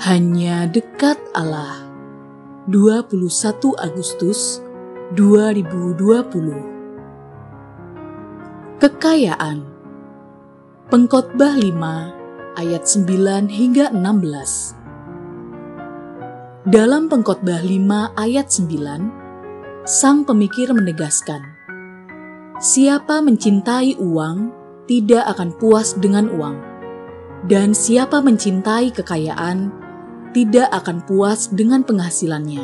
Hanya dekat Allah. 21 Agustus 2020. Kekayaan. Pengkhotbah 5 ayat 9 hingga 16. Dalam Pengkhotbah 5 ayat 9, sang pemikir menegaskan, Siapa mencintai uang tidak akan puas dengan uang, dan siapa mencintai kekayaan tidak akan puas dengan penghasilannya.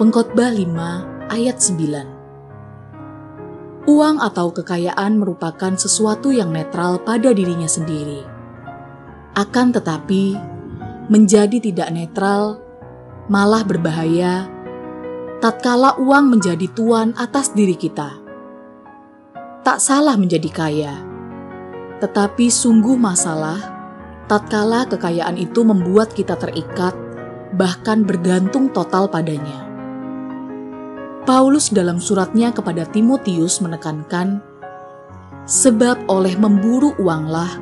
Pengkhotbah 5 ayat 9 Uang atau kekayaan merupakan sesuatu yang netral pada dirinya sendiri. Akan tetapi, menjadi tidak netral malah berbahaya tatkala uang menjadi tuan atas diri kita tak salah menjadi kaya. Tetapi sungguh masalah tatkala kekayaan itu membuat kita terikat, bahkan bergantung total padanya. Paulus dalam suratnya kepada Timotius menekankan, sebab oleh memburu uanglah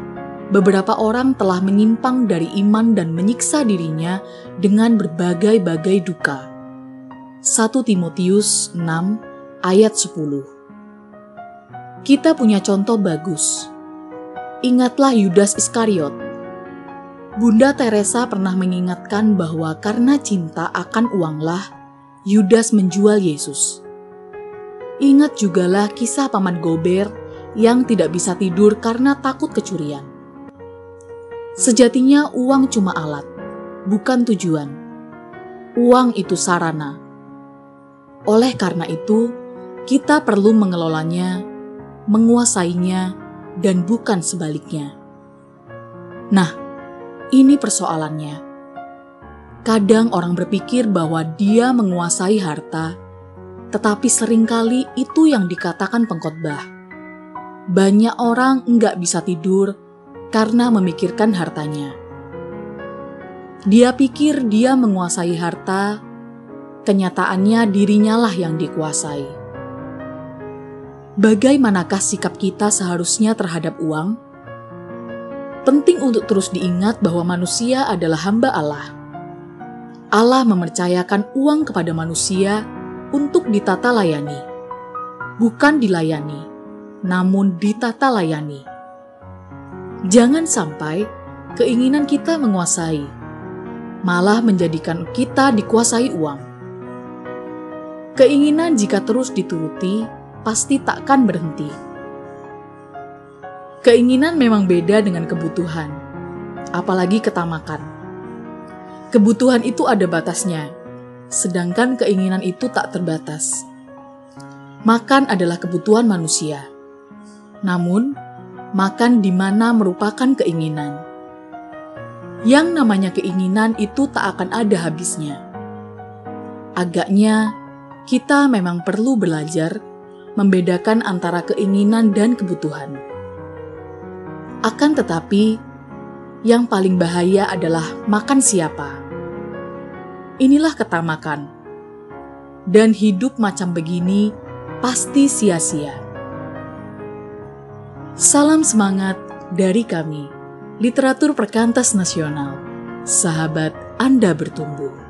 beberapa orang telah menyimpang dari iman dan menyiksa dirinya dengan berbagai-bagai duka. 1 Timotius 6 ayat 10 kita punya contoh bagus. Ingatlah Yudas Iskariot. Bunda Teresa pernah mengingatkan bahwa karena cinta akan uanglah Yudas menjual Yesus. Ingat jugalah kisah Paman Gober yang tidak bisa tidur karena takut kecurian. Sejatinya uang cuma alat, bukan tujuan. Uang itu sarana. Oleh karena itu, kita perlu mengelolanya menguasainya, dan bukan sebaliknya. Nah, ini persoalannya. Kadang orang berpikir bahwa dia menguasai harta, tetapi sering kali itu yang dikatakan pengkhotbah. Banyak orang enggak bisa tidur karena memikirkan hartanya. Dia pikir dia menguasai harta, kenyataannya dirinya lah yang dikuasai. Bagaimanakah sikap kita seharusnya terhadap uang? Penting untuk terus diingat bahwa manusia adalah hamba Allah. Allah mempercayakan uang kepada manusia untuk ditata layani, bukan dilayani, namun ditata layani. Jangan sampai keinginan kita menguasai, malah menjadikan kita dikuasai uang. Keinginan jika terus dituruti pasti takkan berhenti. Keinginan memang beda dengan kebutuhan, apalagi ketamakan. Kebutuhan itu ada batasnya, sedangkan keinginan itu tak terbatas. Makan adalah kebutuhan manusia. Namun, makan di mana merupakan keinginan. Yang namanya keinginan itu tak akan ada habisnya. Agaknya, kita memang perlu belajar membedakan antara keinginan dan kebutuhan. Akan tetapi, yang paling bahaya adalah makan siapa. Inilah ketamakan. Dan hidup macam begini pasti sia-sia. Salam semangat dari kami, Literatur Perkantas Nasional. Sahabat Anda bertumbuh.